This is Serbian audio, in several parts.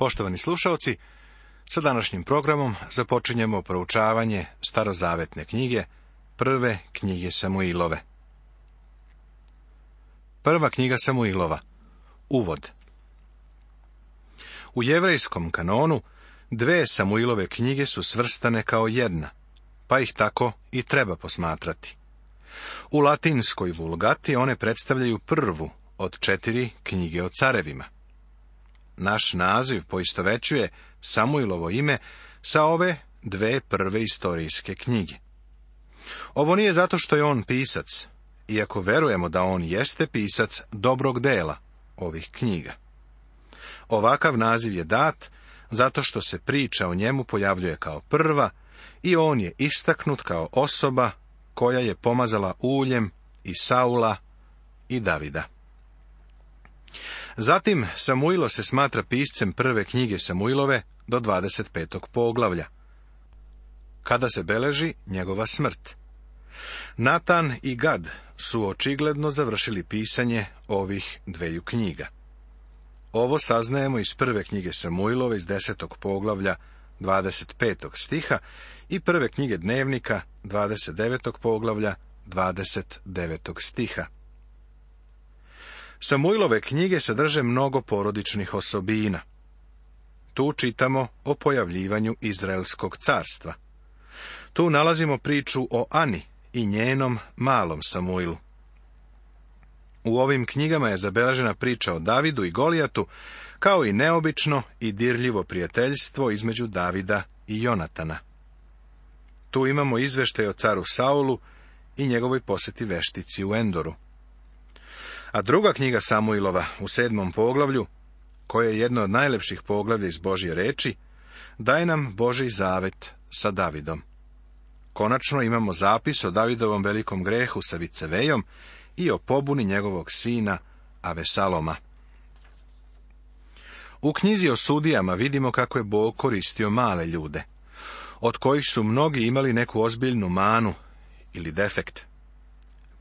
Poštovani slušaoci, sa današnjim programom započinjemo proučavanje starozavetne knjige, prve knjige Samuilove. Prva knjiga Samuilova. Uvod. U jevrejskom kanonu dve Samuilove knjige su svrstane kao jedna, pa ih tako i treba posmatrati. U latinskoj vulgati one predstavljaju prvu od četiri knjige o carevima naš naziv poistovećuje Samuilovo ime sa ove dve prve istorijske knjige. Ovo nije zato što je on pisac, iako verujemo da on jeste pisac dobrog dela ovih knjiga. Ovakav naziv je dat zato što se priča o njemu pojavljuje kao prva i on je istaknut kao osoba koja je pomazala uljem i Saula i Davida. Zatim Samuilo se smatra piscem prve knjige Samuilove do 25. poglavlja. Kada se beleži njegova smrt. Natan i Gad su očigledno završili pisanje ovih dveju knjiga. Ovo saznajemo iz prve knjige Samuilove iz 10. poglavlja 25. stiha i prve knjige dnevnika 29. poglavlja 29. stiha. Samuilove knjige sadrže mnogo porodičnih osobina. Tu čitamo o pojavljivanju Izraelskog carstva. Tu nalazimo priču o Ani i njenom malom Samuilu. U ovim knjigama je zabeležena priča o Davidu i Golijatu, kao i neobično i dirljivo prijateljstvo između Davida i Jonatana. Tu imamo izveštaj o caru Saulu i njegovoj posjeti veštici u Endoru. A druga knjiga Samuilova u sedmom poglavlju, koje je jedno od najlepših poglavlja iz Božje reči, daje nam Boži zavet sa Davidom. Konačno imamo zapis o Davidovom velikom grehu sa Vicevejom i o pobuni njegovog sina Avesaloma. U knjizi o sudijama vidimo kako je Bog koristio male ljude, od kojih su mnogi imali neku ozbiljnu manu ili defekt.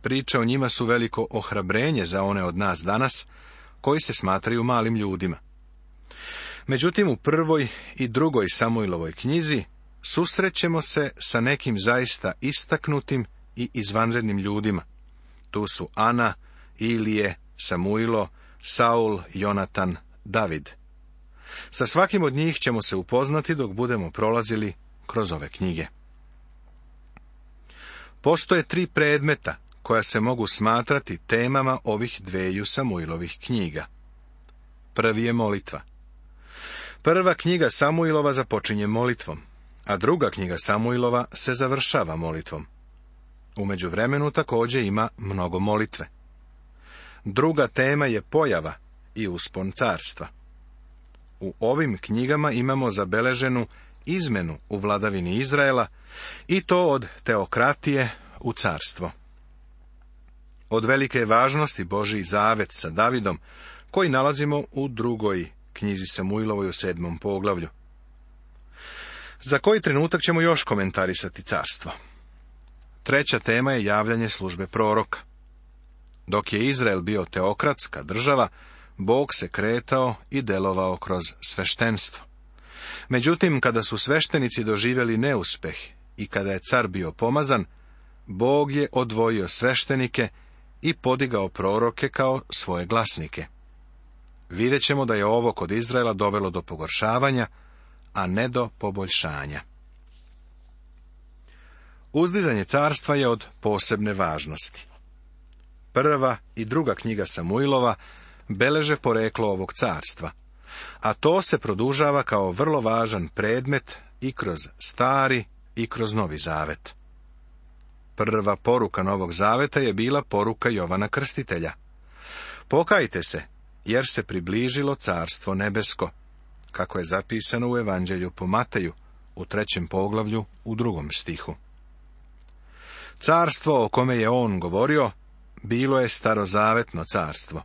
Priča o njima su veliko ohrabrenje za one od nas danas, koji se smatraju malim ljudima. Međutim, u prvoj i drugoj Samuilovoj knjizi susrećemo se sa nekim zaista istaknutim i izvanrednim ljudima. Tu su Ana, Ilije, Samuilo, Saul, Jonatan, David. Sa svakim od njih ćemo se upoznati dok budemo prolazili kroz ove knjige. Postoje tri predmeta koja se mogu smatrati temama ovih dveju Samuilovih knjiga. Prvi je molitva. Prva knjiga Samuilova započinje molitvom, a druga knjiga Samuilova se završava molitvom. Umeđu vremenu također ima mnogo molitve. Druga tema je pojava i uspon carstva. U ovim knjigama imamo zabeleženu izmenu u vladavini Izraela i to od teokratije u carstvo od velike važnosti Boži zavet sa Davidom, koji nalazimo u drugoj knjizi Samuilovoj u sedmom poglavlju. Za koji trenutak ćemo još komentarisati carstvo. Treća tema je javljanje službe proroka. Dok je Izrael bio teokratska država, Bog se kretao i delovao kroz sveštenstvo. Međutim, kada su sveštenici doživjeli neuspeh i kada je car bio pomazan, Bog je odvojio sveštenike i podigao proroke kao svoje glasnike. Vidjet ćemo da je ovo kod Izraela dovelo do pogoršavanja, a ne do poboljšanja. Uzdizanje carstva je od posebne važnosti. Prva i druga knjiga Samuilova beleže poreklo ovog carstva, a to se produžava kao vrlo važan predmet i kroz stari i kroz novi zavet. Prva poruka Novog Zaveta je bila poruka Jovana Krstitelja. Pokajte se, jer se približilo carstvo nebesko, kako je zapisano u Evanđelju po Mateju, u trećem poglavlju, u drugom stihu. Carstvo o kome je on govorio, bilo je starozavetno carstvo.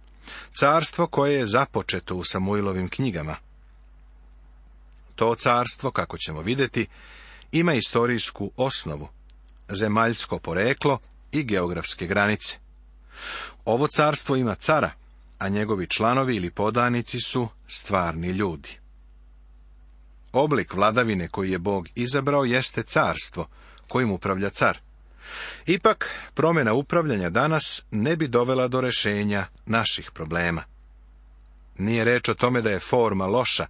Carstvo koje je započeto u Samuilovim knjigama. To carstvo, kako ćemo vidjeti, ima istorijsku osnovu, zemaljsko poreklo i geografske granice. Ovo carstvo ima cara, a njegovi članovi ili podanici su stvarni ljudi. Oblik vladavine koji je Bog izabrao jeste carstvo, kojim upravlja car. Ipak, promjena upravljanja danas ne bi dovela do rješenja naših problema. Nije reč o tome da je forma loša,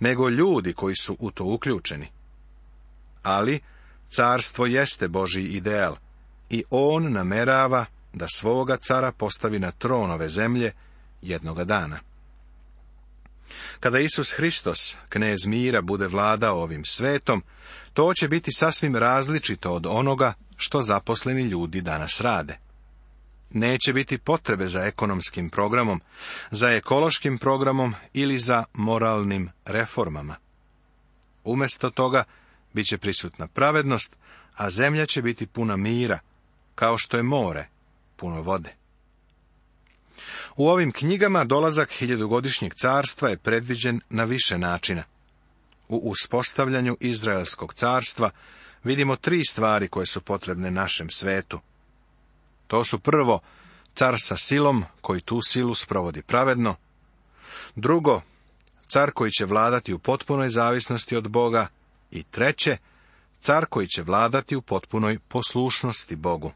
nego ljudi koji su u to uključeni. Ali, Carstvo jeste Boži ideal i on namerava da svoga cara postavi na tron ove zemlje jednoga dana. Kada Isus Hristos, knez mira, bude vladao ovim svetom, to će biti sasvim različito od onoga što zaposleni ljudi danas rade. Neće biti potrebe za ekonomskim programom, za ekološkim programom ili za moralnim reformama. Umjesto toga, će prisutna pravednost, a zemlja će biti puna mira, kao što je more puno vode. U ovim knjigama dolazak hiljadugodišnjeg carstva je predviđen na više načina. U uspostavljanju Izraelskog carstva vidimo tri stvari koje su potrebne našem svetu. To su prvo, car sa silom koji tu silu sprovodi pravedno. Drugo, car koji će vladati u potpunoj zavisnosti od Boga i treće, car koji će vladati u potpunoj poslušnosti Bogu.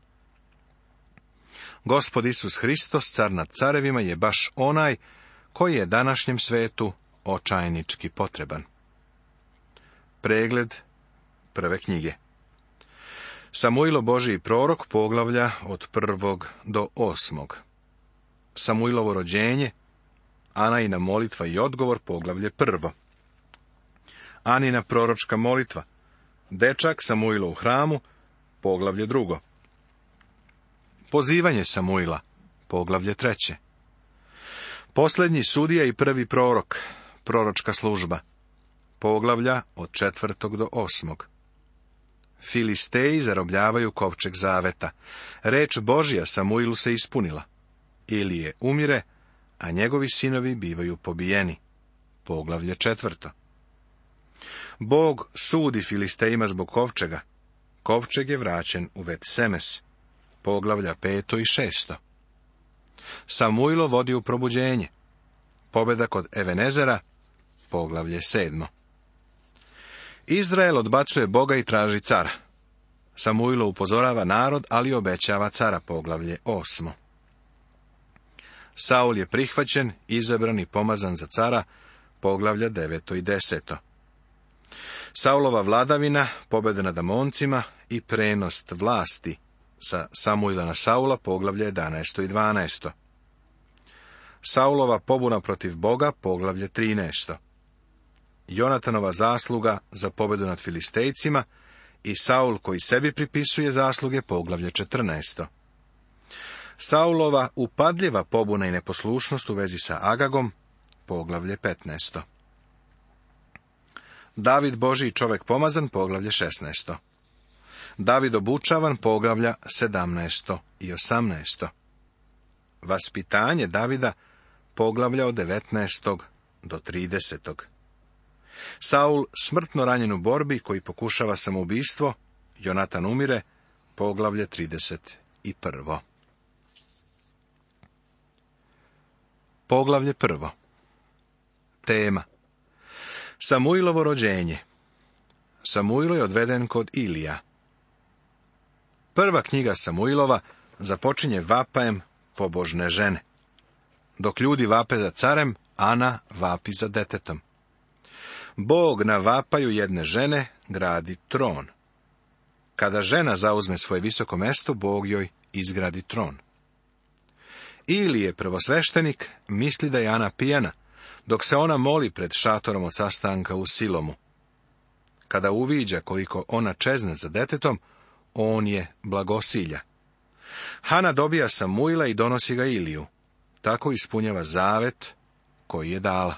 Gospod Isus Hristos, car nad carevima, je baš onaj koji je današnjem svetu očajnički potreban. Pregled prve knjige Samuilo Božiji prorok poglavlja od prvog do osmog. Samuilovo rođenje, Anajina molitva i odgovor poglavlje prvo. Anina proročka molitva, dečak Samuila u hramu, poglavlje drugo. Pozivanje Samuila, poglavlje treće. Poslednji sudija i prvi prorok, proročka služba, poglavlja od četvrtog do osmog. Filisteji zarobljavaju kovčeg zaveta. Reč Božja Samuilu se ispunila. Ili je umire, a njegovi sinovi bivaju pobijeni. Poglavlje četvrto. Bog sudi Filistejima zbog kovčega. Kovčeg je vraćen u vet Semes. Poglavlja peto i šesto. Samuilo vodi u probuđenje. Pobjeda kod Evenezera. Poglavlje sedmo. Izrael odbacuje Boga i traži cara. Samuilo upozorava narod, ali obećava cara. Poglavlje osmo. Saul je prihvaćen, izabran i pomazan za cara, poglavlja deveto i 10. Saulova vladavina, pobjede nad Amoncima i prenost vlasti sa Samuila na Saula, poglavlje 11. i 12. Saulova pobuna protiv Boga, poglavlje 13. Jonatanova zasluga za pobjedu nad Filistejcima i Saul koji sebi pripisuje zasluge, poglavlje 14. Saulova upadljiva pobuna i neposlušnost u vezi sa Agagom, poglavlje 15. David Boži čovjek pomazan, poglavlje 16. David obučavan, poglavlja 17. i 18. Vaspitanje Davida, poglavlja od 19. do 30. Saul smrtno ranjen u borbi koji pokušava samoubistvo, Jonatan umire, poglavlje 31. Poglavlje prvo. Tema Samuilovo rođenje. Samuilo je odveden kod Ilija. Prva knjiga Samuilova započinje vapajem pobožne žene. Dok ljudi vape za carem, Ana vapi za detetom. Bog na vapaju jedne žene gradi tron. Kada žena zauzme svoje visoko mesto, Bog joj izgradi tron. Ili je prvosveštenik, misli da je Ana pijana, dok se ona moli pred šatorom od sastanka u Silomu. Kada uviđa koliko ona čezne za detetom, on je blagosilja. Hana dobija Samuila i donosi ga Iliju. Tako ispunjava zavet koji je dala.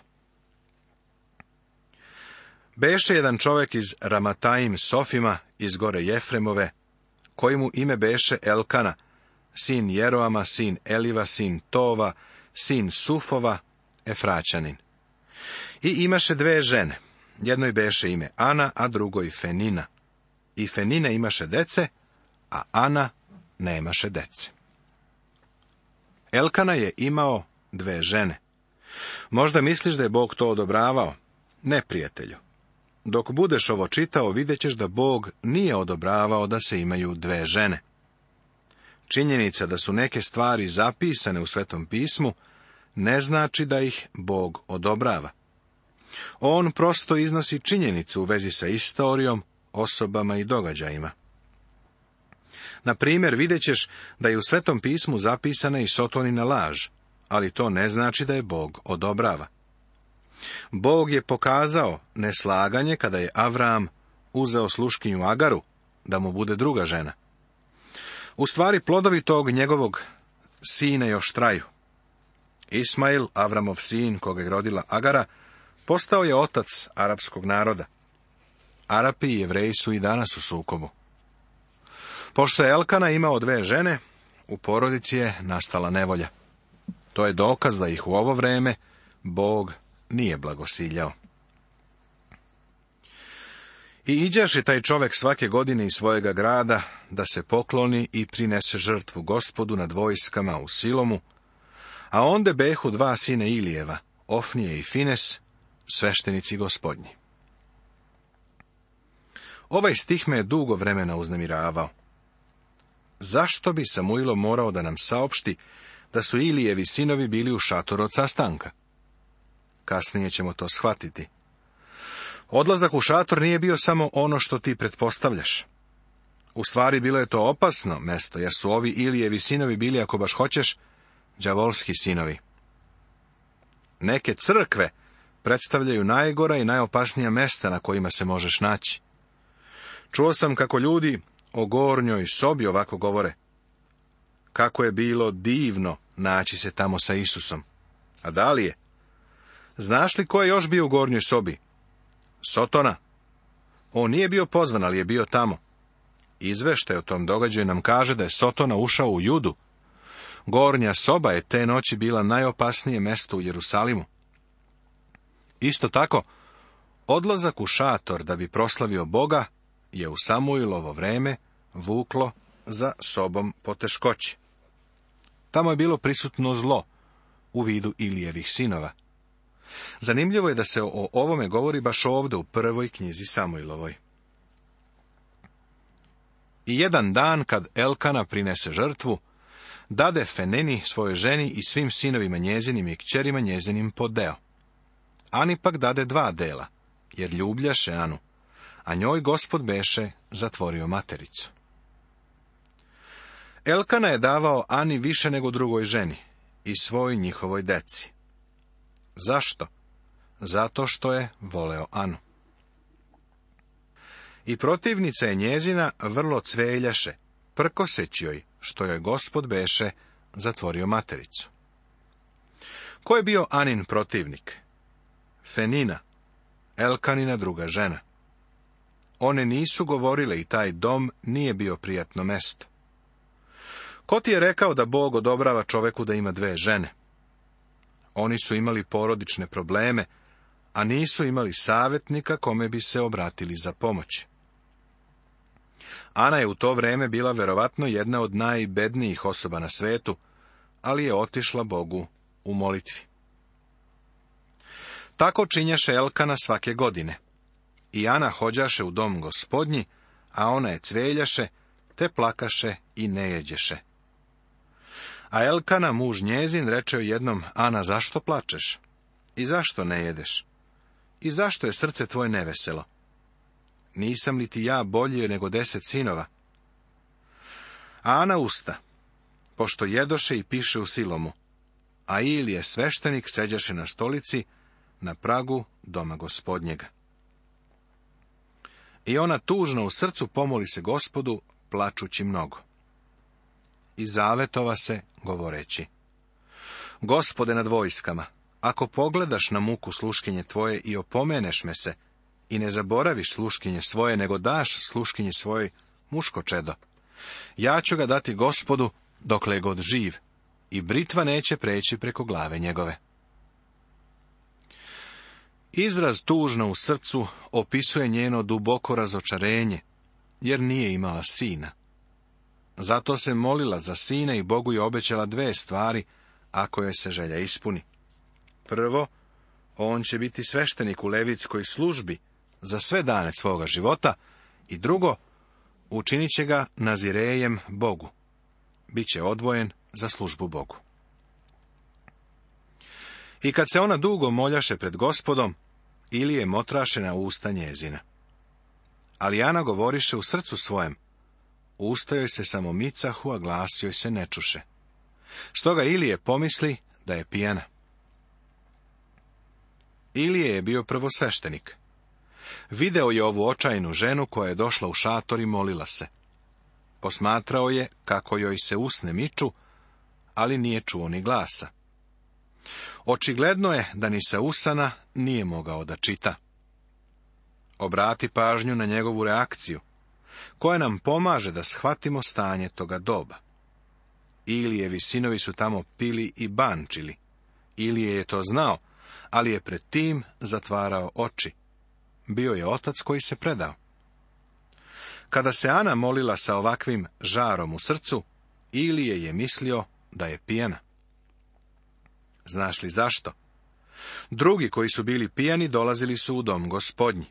Beše jedan čovjek iz Ramatajim Sofima, iz gore Jefremove, kojemu ime beše Elkana, sin Jeroama, sin Eliva, sin Tova, sin Sufova, Efraćanin. I imaše dve žene, jednoj beše ime Ana, a drugoj Fenina. I Fenina imaše dece, a Ana nemaše dece. Elkana je imao dve žene. Možda misliš da je Bog to odobravao? Ne, prijatelju. Dok budeš ovo čitao, vidjet ćeš da Bog nije odobravao da se imaju dve žene. Činjenica da su neke stvari zapisane u Svetom pismu ne znači da ih Bog odobrava. On prosto iznosi činjenicu u vezi sa istorijom, osobama i događajima. Na primjer, vidjet ćeš da je u Svetom pismu zapisana i Sotonina laž, ali to ne znači da je Bog odobrava. Bog je pokazao neslaganje kada je Avram uzeo sluškinju Agaru da mu bude druga žena. U stvari plodovi tog njegovog sine još traju. Ismail, Avramov sin, koga je rodila Agara, postao je otac arapskog naroda. Arapi i jevreji su i danas u sukobu. Pošto je Elkana imao dve žene, u porodici je nastala nevolja. To je dokaz da ih u ovo vreme Bog nije blagosiljao. I je taj čovek svake godine iz svojega grada, da se pokloni i prinese žrtvu gospodu nad vojskama u Silomu, a onda behu dva sine Ilijeva, Ofnije i Fines, sveštenici gospodnji. Ovaj stih me je dugo vremena uznemiravao. Zašto bi Samuilo morao da nam saopšti da su Ilijevi sinovi bili u šatoru od sastanka? Kasnije ćemo to shvatiti. Odlazak u šator nije bio samo ono što ti pretpostavljaš. U stvari bilo je to opasno mesto, jer su ovi Ilijevi sinovi bili, ako baš hoćeš, đavolski sinovi. Neke crkve predstavljaju najgora i najopasnija mesta na kojima se možeš naći. Čuo sam kako ljudi o gornjoj sobi ovako govore. Kako je bilo divno naći se tamo sa Isusom. A da li je? Znaš li ko je još bio u gornjoj sobi? Sotona. On nije bio pozvan, ali je bio tamo. Izveštaj o tom događaju nam kaže da je Sotona ušao u judu Gornja soba je te noći bila najopasnije mesto u Jerusalimu. Isto tako, odlazak u šator da bi proslavio Boga je u Samuilovo vreme vuklo za sobom poteškoće. Tamo je bilo prisutno zlo u vidu Ilijevih sinova. Zanimljivo je da se o ovome govori baš ovdje u prvoj knjizi Samuilovoj. I jedan dan kad Elkana prinese žrtvu, dade Feneni svojoj ženi i svim sinovima njezinim i kćerima njezinim po deo. Ani pak dade dva dela, jer ljubljaše Anu, a njoj gospod beše zatvorio matericu. Elkana je davao Ani više nego drugoj ženi i svoj njihovoj deci. Zašto? Zato što je voleo Anu. I protivnica je njezina vrlo cveljaše, Prkoseći joj što joj gospod beše zatvorio matericu. Ko je bio Anin protivnik? Fenina, Elkanina druga žena. One nisu govorile i taj dom nije bio prijatno mesto. Ko ti je rekao da Bog odobrava čoveku da ima dve žene? Oni su imali porodične probleme, a nisu imali savjetnika kome bi se obratili za pomoć. Ana je u to vrijeme bila verovatno jedna od najbednijih osoba na svetu, ali je otišla Bogu u molitvi. Tako činješe Elkana svake godine. I Ana hođaše u dom gospodnji, a ona je cveljaše, te plakaše i ne jeđeše. A Elkana, muž njezin, reče jednom, Ana, zašto plačeš? I zašto ne jedeš? I zašto je srce tvoje neveselo? nisam li ti ja bolje nego deset sinova? A Ana usta, pošto jedoše i piše u silomu, a Ilije sveštenik seđaše na stolici na pragu doma gospodnjega. I ona tužno u srcu pomoli se gospodu, plačući mnogo. I zavetova se, govoreći, Gospode nad vojskama, ako pogledaš na muku sluškinje tvoje i opomeneš me se, i ne zaboraviš sluškinje svoje, nego daš sluškinji svoj muško čedo. Ja ću ga dati gospodu dokle god živ i britva neće preći preko glave njegove. Izraz tužno u srcu opisuje njeno duboko razočarenje, jer nije imala sina. Zato se molila za sina i Bogu je obećala dve stvari, ako joj se želja ispuni. Prvo, on će biti sveštenik u levitskoj službi za sve dane svoga života i drugo, učinit će ga nazirejem Bogu. Biće odvojen za službu Bogu. I kad se ona dugo moljaše pred gospodom, ili je motrašena usta njezina. Ali Ana govoriše u srcu svojem, usta joj se samo micahu, a glas joj se ne čuše. Stoga Ilije pomisli da je pijana. Ilije je bio prvosveštenik. Video je ovu očajnu ženu koja je došla u šator i molila se. Posmatrao je kako joj se usne miču, ali nije čuo ni glasa. Očigledno je da ni sa usana nije mogao da čita. Obrati pažnju na njegovu reakciju, koja nam pomaže da shvatimo stanje toga doba. Ilijevi sinovi su tamo pili i bančili. Ilije je to znao, ali je pred tim zatvarao oči bio je otac koji se predao. Kada se Ana molila sa ovakvim žarom u srcu, Ilije je mislio da je pijena. Znaš li zašto? Drugi koji su bili pijani dolazili su u dom gospodnji.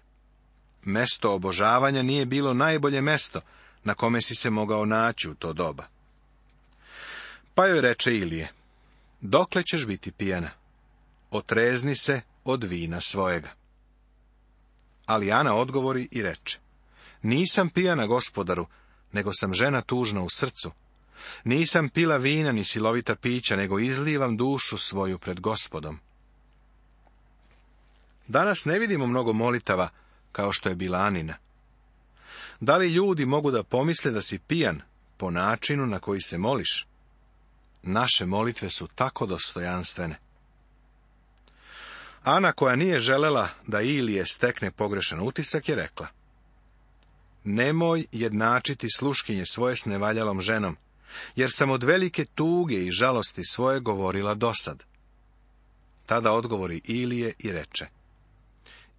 Mesto obožavanja nije bilo najbolje mesto na kome si se mogao naći u to doba. Pa joj reče Ilije, dokle ćeš biti pijena? Otrezni se od vina svojega. Ali Ana odgovori i reče, nisam pijana gospodaru, nego sam žena tužna u srcu. Nisam pila vina ni silovita pića, nego izlivam dušu svoju pred gospodom. Danas ne vidimo mnogo molitava, kao što je bila Anina. Da li ljudi mogu da pomisle da si pijan po načinu na koji se moliš? Naše molitve su tako dostojanstvene. Ana, koja nije želela da Ilije stekne pogrešan utisak, je rekla. Nemoj jednačiti sluškinje svoje s nevaljalom ženom, jer sam od velike tuge i žalosti svoje govorila dosad. Tada odgovori Ilije i reče.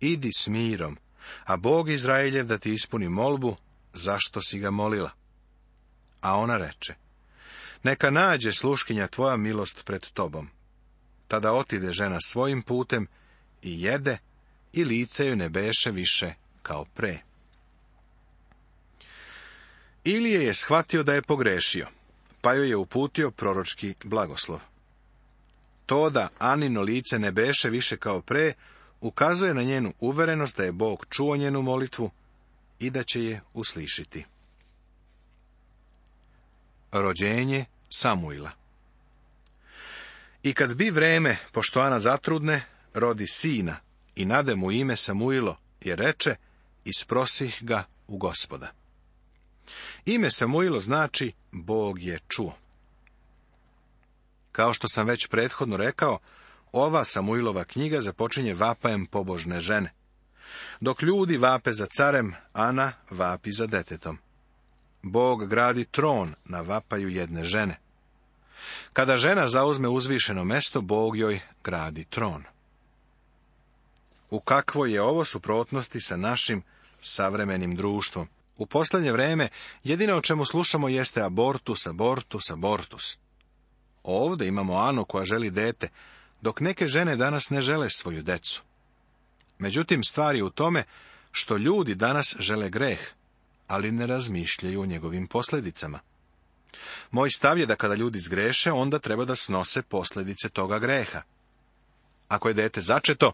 Idi s mirom, a Bog Izraeljev da ti ispuni molbu, zašto si ga molila? A ona reče. Neka nađe sluškinja tvoja milost pred tobom. Tada otide žena svojim putem i jede i lice joj ne beše više kao pre. Ilije je shvatio da je pogrešio, pa joj je uputio proročki blagoslov. To da Anino lice ne beše više kao pre, ukazuje na njenu uverenost da je Bog čuo njenu molitvu i da će je uslišiti. Rođenje Samuila i kad bi vreme, pošto Ana zatrudne, rodi sina i nade mu ime Samuilo, jer reče, isprosih ga u gospoda. Ime Samuilo znači, Bog je čuo. Kao što sam već prethodno rekao, ova Samuilova knjiga započinje vapajem pobožne žene. Dok ljudi vape za carem, Ana vapi za detetom. Bog gradi tron na vapaju jedne žene. Kada žena zauzme uzvišeno mesto, Bog joj gradi tron. U kakvoj je ovo suprotnosti sa našim savremenim društvom? U posljednje vrijeme jedino o čemu slušamo jeste abortus, abortus, abortus. Ovde imamo Anu koja želi dete, dok neke žene danas ne žele svoju decu. Međutim, stvar je u tome što ljudi danas žele greh, ali ne razmišljaju o njegovim posljedicama. Moj stav je da kada ljudi zgreše, onda treba da snose posljedice toga greha. Ako je dete začeto,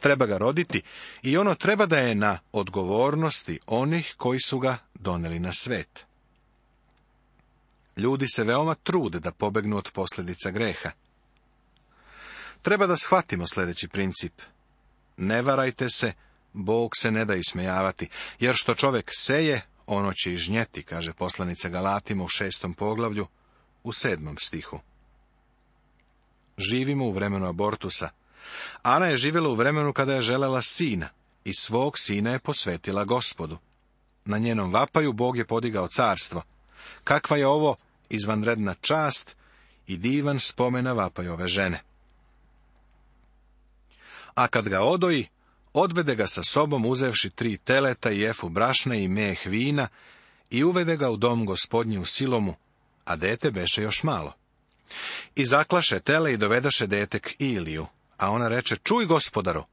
treba ga roditi i ono treba da je na odgovornosti onih koji su ga doneli na svet. Ljudi se veoma trude da pobegnu od posljedica greha. Treba da shvatimo sljedeći princip. Ne varajte se, Bog se ne da ismejavati, jer što čovjek seje, ono će i žnjeti, kaže poslanica Galatima u šestom poglavlju, u sedmom stihu. Živimo u vremenu abortusa. Ana je živjela u vremenu kada je želela sina i svog sina je posvetila gospodu. Na njenom vapaju Bog je podigao carstvo. Kakva je ovo izvanredna čast i divan spomena vapaj ove žene. A kad ga odoji, Odvede ga sa sobom uzevši tri teleta i jefu brašne i meh vina i uvede ga u dom gospodnji u Silomu, a dete beše još malo. I zaklaše tele i dovedaše dete k Iliju, a ona reče, čuj gospodaru,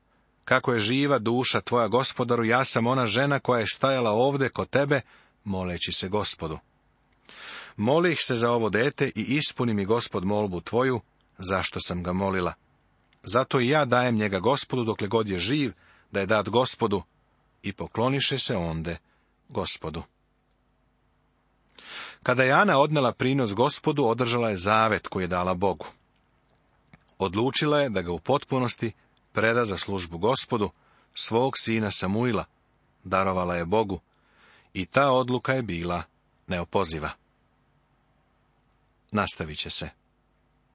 kako je živa duša tvoja gospodaru, ja sam ona žena koja je stajala ovde kod tebe, moleći se gospodu. Molih se za ovo dete i ispuni mi gospod molbu tvoju, zašto sam ga molila. Zato i ja dajem njega gospodu dokle god je živ, da je dat gospodu i pokloniše se onde gospodu. Kada je Ana odnela prinos gospodu, održala je zavet koji je dala Bogu. Odlučila je da ga u potpunosti preda za službu gospodu, svog sina Samuila, darovala je Bogu, i ta odluka je bila neopoziva. Nastavit će se.